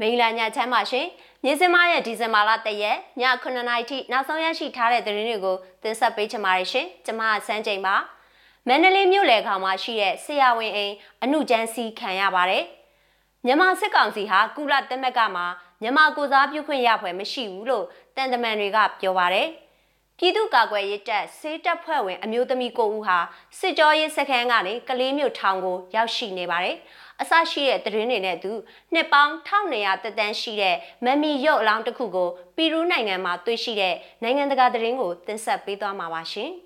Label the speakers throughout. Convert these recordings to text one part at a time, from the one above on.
Speaker 1: မိန်လာညချမ်းပါရှင်။မြင်းစင်မရဲ့ဒီဇင်ဘာလ1ရက်ည9:00နာရီထိနောက်ဆုံးရရှိထားတဲ့သတင်းတွေကိုတင်ဆက်ပေးချင်ပါတယ်ရှင်။ကျွန်မဆန်းချိန်ပါ။မန္တလေးမြို့လယ်ခေါင်မှာရှိတဲ့ဆရာဝန်အိမ်အမှုကျန်းစီခံရပါတယ်။မြန်မာစစ်ကောင်စီဟာကုလသမဂ္ဂမှာမြန်မာကိုစားပြုခွင့်ရဖွယ်မရှိဘူးလို့တန်တမန်တွေကပြောပါတယ်။ပြည်သူ့ကာကွယ်ရေးတပ်စေတပ်ဖွဲ့ဝင်အမျိုးသမီးကိုဦးဟာစစ်ကြောရေးစခန်းကနေကလေးမြို့ထောင်ကိုရောက်ရှိနေပါတယ်။ အစရှိတဲ့သတင်းတွေနဲ့သူနှစ်ပေါင်း1200တက်တန်းရှိတဲ့မမီရုပ်အလောင်းတစ်ခုကိုပီရူးနိုင်ငံမှာတွေ့ရှိတဲ့နိုင်ငံတကာသတင်းကိုတင်ဆက်ပေးသွားမှာပါရှင်။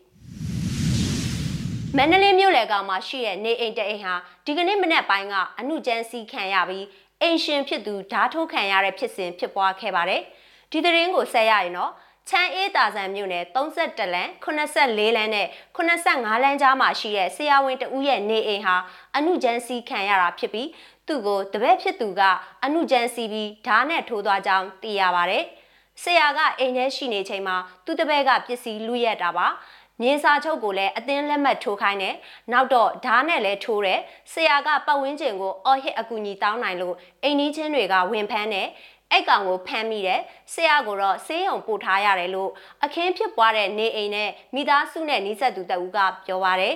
Speaker 1: မန္တလေးမြို့လယ်ကောင်မှာရှိတဲ့နေအိမ်တအိမ်ဟာဒီကနေ့မနက်ပိုင်းကအမှုကျန်းစီခံရပြီးအိမ်ရှင်ဖြစ်သူဓားထိုးခံရတဲ့ဖြစ်စဉ်ဖြစ်ပွားခဲ့ပါတယ်။ဒီသတင်းကိုဆက်ရရင်တော့ ချမ်းအေးတာဆန်မြို့နယ်32လမ်း84လမ်းနဲ့85လမ်းကြားမှာရှိတဲ့ဆရာဝန်တဦးရဲ့နေအိမ်ဟာအနုကျန်းစီခံရတာဖြစ်ပြီးသူ့ကိုတပည့်ဖြစ်သူကအနုကျန်းစီပြီးဓာတ်နဲ့ထိုးသွားကြောင်းသိရပါတယ်။ဆရာကအိမ်ထဲရှိနေချိန်မှာသူ့တပည့်ကပစ္စည်းလူရက်တာပါ။မြေစာချုပ်ကိုလည်းအသင်းလက်မှတ်ထိုးခိုင်းတယ်။နောက်တော့ဓာတ်နဲ့လည်းထိုးတယ်။ဆရာကပတ်ဝန်းကျင်ကိုအော်ဟစ်အကူအညီတောင်းနိုင်လို့အိမ်နီးချင်းတွေကဝင်ဖမ်းတယ်။ အဲ့ကောင်ကိုဖမ်းမိတယ်ဆရာကိုတော့ဆေးရုံပို့ထားရတယ်လို့အခင်းဖြစ်ပွားတဲ့နေအိမ်နဲ့မိသားစုနဲ့နှိစက်သူတဦးကပြောပါတယ်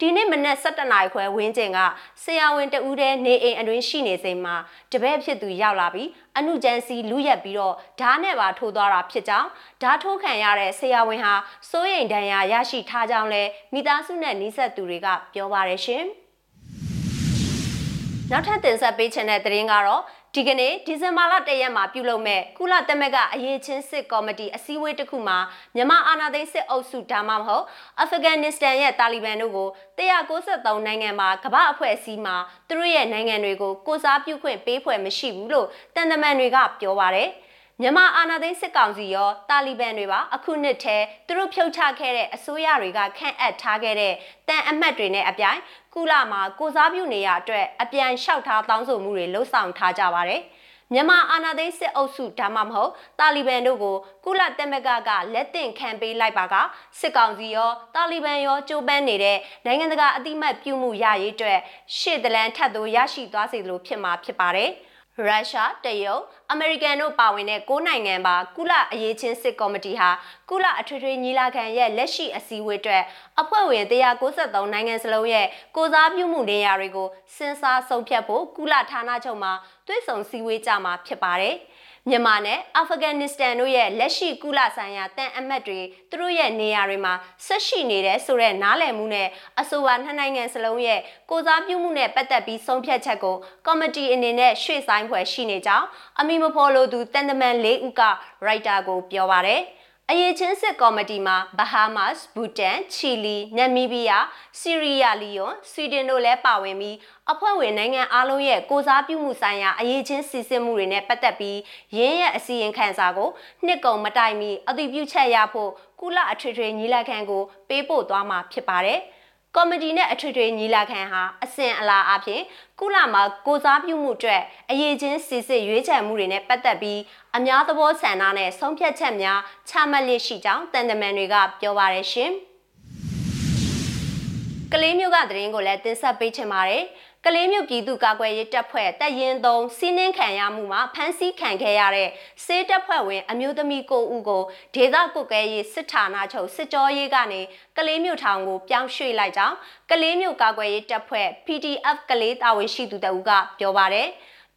Speaker 1: ဒီနေ့မနက်7:00နာရီခွဲဝင်းကျင်ကဆရာဝန်တဦးတည်းနေအိမ်အတွင်းရှိနေချိန်မှာတပည့်ဖြစ်သူရောက်လာပြီးအနုကျန်းစီလူရက်ပြီးတော့ဓာတ်နဲ့ပါထိုးသွားတာဖြစ်ကြောင်းဓာတ်ထိုးခံရတဲ့ဆရာဝန်ဟာစိုးရိမ်ဒဏ်ရာရရှိထားကြောင်းလဲမိသားစုနဲ့နှိစက်သူတွေကပြောပါတယ်ရှင်နောက်ထပ်တင်ဆက်ပေးချင်တဲ့သတင်းကတော့ ဒီကနေ့ဒီဇင်ဘာလ၁ရက်မှာပြုလုပ်မဲ့ကုလသမဂ္ဂအရေးချင်းစစ်ကော်မတီအစည်းအဝေးတစ်ခုမှာမြန်မာအာဏာသိမ်းစစ်အုပ်စုဒါမှမဟုတ်အာဖဂန်နစ္စတန်ရဲ့တာလီဘန်တို့ကို193နိုင်ငံမှာကမ္ဘာအဖွဲ့အစည်းမှာသူတို့ရဲ့နိုင်ငံတွေကိုကိုစားပြုခွင့်ပေးဖွယ်မရှိဘူးလို့တန်တမန်တွေကပြောပါတယ်။ မြန်မာအာဏာသိမ်းစစ်ကောင်စီရောတာလီဘန်တွေပါအခုနှစ်ထဲသူတို့ဖြုတ်ချခဲ့တဲ့အစိုးရတွေကခန့်အပ်ထားခဲ့တဲ့တန်အမတ်တွေနဲ့အပြိုင်ကုလမှာကိုစားပြုနေရအတွက်အပြန်လျှောက်ထားတောင်းဆိုမှုတွေလှုံ့ဆော်ထားကြပါတယ်မြန်မာအာဏာသိမ်းစစ်အုပ်စုဒါမှမဟုတ်တာလီဘန်တို့ကိုကုလသမဂ္ဂကလက်တင်ခံပေးလိုက်ပါကစစ်ကောင်စီရောတာလီဘန်ရောကြိုးပမ်းနေတဲ့နိုင်ငံတကာအတိမတ်ပြုမှုရရေးအတွက်ရှေ့တလန်ထပ်သို့ရရှိသွားစေလိုဖြစ်မှာဖြစ်ပါတယ်။ ရုရှားတရုတ်အမေရိကန်တို့ပါဝင်တဲ့၉နိုင်ငံပါကုလအရေးချင်းစစ်ကော်မတီဟာကုလအထွေထွေညီလာခံရဲ့လက်ရှိအစည်းအဝေးအတွက်အဖွဲ့ဝင်193နိုင်ငံစလုံးရဲ့ကိုစားပြုမှုနေရာတွေကိုစဉ်းစားဆုံးဖြတ်ဖို့ကုလဌာနချုပ်မှာတွဲဆောင်စည်းဝေးကြမှာဖြစ်ပါတယ်။ မြန်မာနဲ့အာဖဂန်နစ္စတန်တို့ရဲ့လက်ရှိကုလဆိုင်ရာတန်အမတ်တွေသူတို့ရဲ့နေရာတွေမှာဆက်ရှိနေတဲ့ဆိုတဲ့နားလည်မှုနဲ့အဆိုပါနှစ်နိုင်ငံစလုံးရဲ့ကိုစားပြုမှုနဲ့ပတ်သက်ပြီးဆုံးဖြတ်ချက်ကိုကော်မတီအနေနဲ့ရွှေ့ဆိုင်းဖွယ်ရှိနေကြောင်းအမီမဖော်လိုသူတန်တမန်၄ဦးကရိုက်တာကိုပြောပါရယ် အရေးချင်းစစ်ကော်မတီမှာဘဟားမတ်စ်ဘူတန်ချီလီနမီးဘီးယားဆီးရီးယားလီယွန်ဆွီဒင်တို့လည်းပါဝင်ပြီးအဖွဲ့ဝင်နိုင်ငံအလုံးရဲ့ကိုစားပြုမှုဆိုင်ရာအရေးချင်းစီစစ်မှုတွေနဲ့ပတ်သက်ပြီးရင်းရဲ့အစီရင်ခံစာကိုနှစ်ကုံမတိုင်မီအသိပြုချက်ရဖို့ကုလအထွေထွေညီလာခံကိုပေးပို့သွားမှာဖြစ်ပါတယ်။ ကော်မတီနဲ့အထွေထွေညီလာခံဟာအစဉ်အလာအဖြစ်ကုလမှာကိုစားပြုမှုအတွက်အရေးချင်းစစ်စစ်ရွေးချယ်မှုတွေနဲ့ပတ်သက်ပြီးအများသဘောဆန္ဒနဲ့ဆုံးဖြတ်ချက်များချမှတ်လျက်ရှိကြောင်းတန်တမန်တွေကပြောပါရရှင်။ကလေးမျိုးကသတင်းကိုလည်းတင်ဆက်ပေးချင်ပါတယ်။ ကလေးမျိုးပြည်သူ့ကာကွယ်ရေးတပ်ဖွဲ့တပ်ရင်းသုံးစီးနှင်းခံရမှုမှာဖမ်းဆီးခံခဲ့ရတဲ့စေတပ်ဖွဲ့ဝင် အမျိုးသမီးကိုဦးကိုဒေသကုတ်ကဲရေးစစ်ဌာနချုပ်စစ်ကြောရေးကနေကလေးမျိုးထောင်ကိုပြောင်းရွှေ့လိုက်ကြောင်းကလေးမျိုးကာကွယ်ရေးတပ်ဖွဲ့ PDF ကလေးတာဝန်ရှိသူတအူးကပြောပါတယ်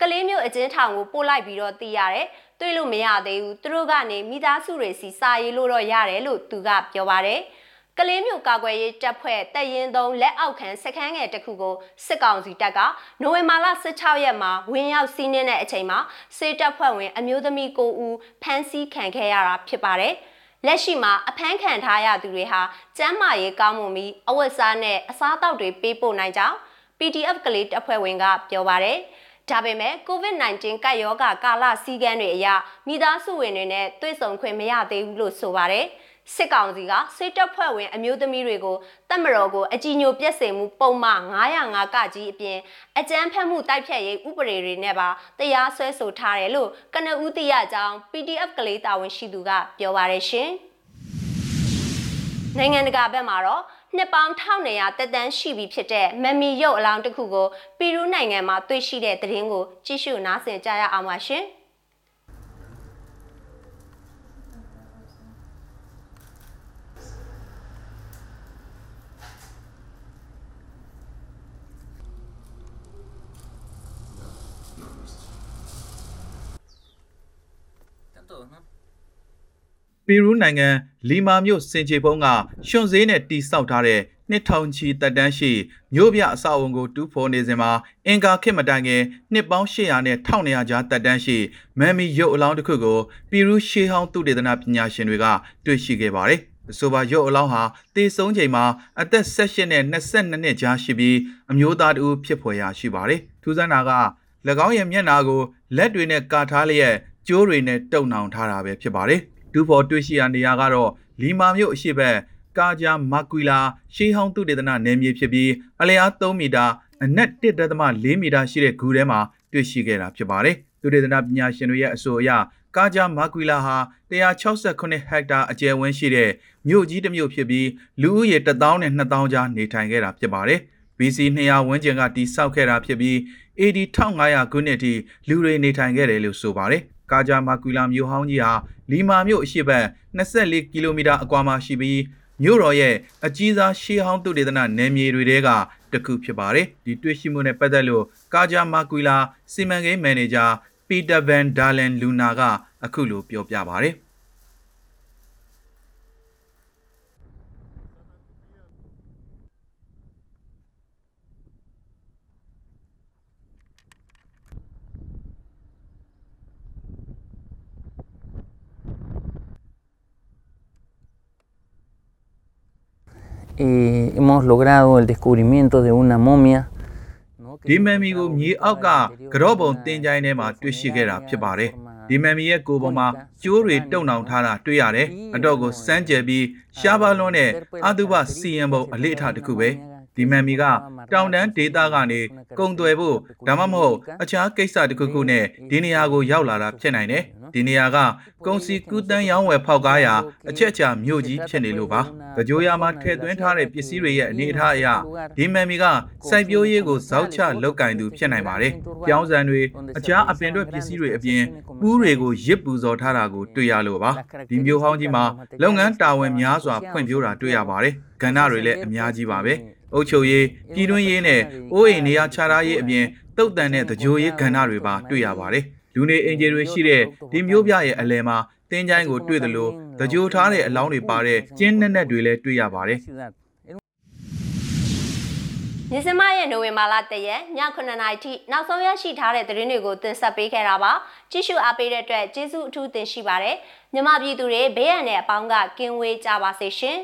Speaker 1: ကလေးမျိုးအကျဉ်းထောင်ကိုပို့လိုက်ပြီးတော့သိရတယ်တွေ့လို့မရသေးဘူးသူတို့ကနေမိသားစုတွေစီစာရေးလို့တော့ရတယ်လို့သူကပြောပါတယ်။ ကလေးမျိုးကာကွယ်ရေးတပ်ဖွဲ့တပ်ရင်းသုံးလက်အောက်ခံစခန်းငယ်တစ်ခုကိုစစ်ကောင်စီတပ်ကနိုဝင်ဘာလ16ရက်မှာဝင်ရောက်စီးနင်းတဲ့အချိန်မှာစေတပ်ဖွဲ့ဝင် အမျိုးသမီး9ဦးဖမ်းဆီးခံခဲ့ရတာဖြစ်ပါတယ်။လက်ရှိမှာအဖမ်းခံထားရသူတွေဟာကျန်းမာရေးကောင်းမွန်ပြီးအဝတ်စားနဲ့အစားအသောက်တွေပေးပို့နိုင်ကြောင်း PDF ကလေးတပ်ဖွဲ့ဝင်ကပြောပါတယ်။ဒါပေမဲ့ COVID-19 ကပ်ရောဂါကာလစည်းကမ်းတွေအရမိသားစုဝင်တွေနဲ့တွေ့ဆုံခွင့်မရသေးဘူးလို့ဆိုပါတယ်။ စစ်ကောင်စီကစစ်တပ်ဖွဲ့ဝင်အမျိုးသမီးတွေကိုတပ်မတော်ကိုအကြည်ညိုပြက်စင်မှုပုံမှန်905ကကြီးအပြင်အကြမ်းဖက်မှုတိုက်ဖြတ်ရေးဥပဒေတွေနဲ့ပါတရားစွဲဆိုထားတယ်လို့ကနဦးသိရကြောင်း PDF ကလေးတာဝန်ရှိသူကပြောပါရရှင်။နိုင်ငံတကာဘက်မှာတော့နှစ်ပေါင်း1900တက်တန်းရှိပြီဖြစ်တဲ့မမီရုပ်အလောင်းတစ်ခုကိုပီရူးနိုင်ငံမှာတွေ့ရှိတဲ့သတင်းကိုကြည့်ရှုနားဆင်ကြရအောင်ပါရှင်။
Speaker 2: ပီရူးနိုင်ငံလီမာမြို့စင်ချေဖုံးကရွှွန်ဈေးနဲ့တီဆောက်ထားတဲ့နှစ်ထောင်ချီတက်တန်းရှိမြို့ပြအဆောက်အုံကိုတူးဖော်နေစဉ်မှာအင်ကာခေတ်မတိုင်ခင်နှစ်ပေါင်း800နဲ့1900ကြားတက်တန်းရှိမမ်မီရုပ်အလောင်းတစ်ခုကိုပီရူးရှေးဟောင်းသုတေသနပညာရှင်တွေကတွေ့ရှိခဲ့ပါတယ်။အဆိုပါရုပ်အလောင်းဟာတေဆုံးချိန်မှာအသက်18နဲ့22နှစ်ကြားရှိပြီးအမျိုးသားတူဖြစ်ဖွယ်ရာရှိပါတယ်။ထူးဆန်းတာက၎င်းရဲ့မျက်နှာကိုလက်တွေနဲ့ကာထားလျက် ကျိုးတွေနဲ့တုပ်နှောင်ထားတာပဲဖြစ်ပါတယ်။ဒူဖော်တွေ့ရှိရာနေရာကတော့လီမာမြို့အရှိဘက်ကာဂျာမာကွီလာရှေးဟောင်းသုတေသနနယ်မြေဖြစ်ပြီးအလျား3မီတာအနက်1.4မီတာရှိတဲ့ဂူထဲမှာတွေ့ရှိခဲ့တာဖြစ်ပါတယ်။သုတေသနပညာရှင်တွေရဲ့အဆိုအရကာဂျာမာကွီလာဟာ168ဟက်တာအကျယ်ဝန်းရှိတဲ့မြို့ကြီးတစ်မြို့ဖြစ်ပြီးလူဦးရေ1000နဲ့2000ကြားနေထိုင်ခဲ့တာဖြစ်ပါတယ်။ BC 200ဝန်းကျင်ကတိစောက်ခဲ့တာဖြစ်ပြီး AD 1500ခုနှစ်အထိလူတွေနေထိုင်ခဲ့တယ်လို့ဆိုပါတယ်။ ကာဂျာမာကွီလာမြို့ဟောင်းကြီးဟာလီမာမြို့အရှေ့ဘက်24ကီလိုမီတာအကွာမှာရှိပြီးမြို့တော်ရဲ့အကြီးစားရှေးဟောင်းသုတေသနနယ်မြေတွေထဲကတစ်ခုဖြစ်ပါတယ်။ဒီတွေ့ရှိမှုနဲ့ပတ်သက်လို့ကာဂျာမာကွီလာစီမံကိန်းမန်နေဂျာပီတာဗန်ဒါလန်လူနာကအခုလိုပြောပြပါတယ်။
Speaker 3: eh, hemos logrado el descubrimiento de una momia. ¿no? que
Speaker 2: ဒီ
Speaker 3: se
Speaker 2: မမ်မီကို
Speaker 3: encontraba
Speaker 2: မြေအောက်က
Speaker 3: ubicada
Speaker 2: ကြော့ပုံ
Speaker 3: interior
Speaker 2: တင်ကြိုင်းထဲမှာ
Speaker 3: de una
Speaker 2: တွေ့ရှိခဲ့တာဖြစ်ပါတယ်
Speaker 3: forma
Speaker 2: ဒီမမ်မီရဲ့ကိုယ်ပေါ်မှာကျိုးတွေတုံနှောင်ထားတာတွေ့ရတယ်အတော့ကိုစမ်းကြယ်ပြီးရှားပါလွန်းတဲ့အတုပစီယံပုံအလေးအထားတစ်ခုပဲ ဒီမမ်မီကတောင်တန်းဒေသကနေကုံသွယ်ဖို့ဒါမှမဟုတ်အခြားကိစ္စတစ်ခုခုနဲ့ဒီနေရာကိုရောက်လာတာဖြစ်နိုင်တယ်ဒီနေရာကကုံစီကူးတန်းရောင်းဝယ်ဖောက်ကားရာအချက်အချာမြို့ကြီးဖြစ်နေလို့ပါကြိုးရမှာထည့်သွင်းထားတဲ့ပစ္စည်းတွေရဲ့အနေအထားအရဒီမမ်မီကစိုက်ပျိုးရေးကိုဇောက်ချလောက်ကင်သူဖြစ်နိုင်ပါတယ်ပြောင်းစံတွေအခြားအပင်တွေပစ္စည်းတွေအပြင်ပူးတွေကိုရစ်ပူဇော်ထားတာကိုတွေ့ရလို့ပါဒီမျိုးဟောင်းကြီးမှာလုပ်ငန်းတာဝန်များစွာဖွံ့ဖြိုးတာတွေ့ရပါတယ်ကဏ္ဍတွေလည်းအများကြီးပါပဲ အုပ်ချုပ်ရေးပြည်တွင်းရေးနဲ့အိုးအိမ်နေရာခြားထားရေးအပြင်တုတ်တန်တဲ့တကြိုရေးကဏ္ဍတွေပါတွေ့ရပါတယ်လူနေအင်ဂျီတွေရှိတဲ့ဒီမျိုးပြရဲ့အလဲမှာတင်းချိုင်းကိုတွေ့တယ်လို့တကြိုထားတဲ့အလောင်းတွေပါတဲ့ကျင်းနဲ့နဲ့တွေလည်းတွေ့ရပါတယ်
Speaker 3: ciudad.
Speaker 1: ညစမရဲ့နိုဝင်ဘာလတရက်ည9:00နာရီထိနောက်ဆုံးရရှိထားတဲ့သတင်းတွေကိုတင်ဆက်ပေးခဲ့တာပါကြည့်ရှုအားပေးတဲ့အတွက်ကျေးဇူးအထူးတင်ရှိပါတယ်မြမပြည်သူတွေဘေးရန်တဲ့အပေါင်းကကင်းဝေးကြပါစေရှင်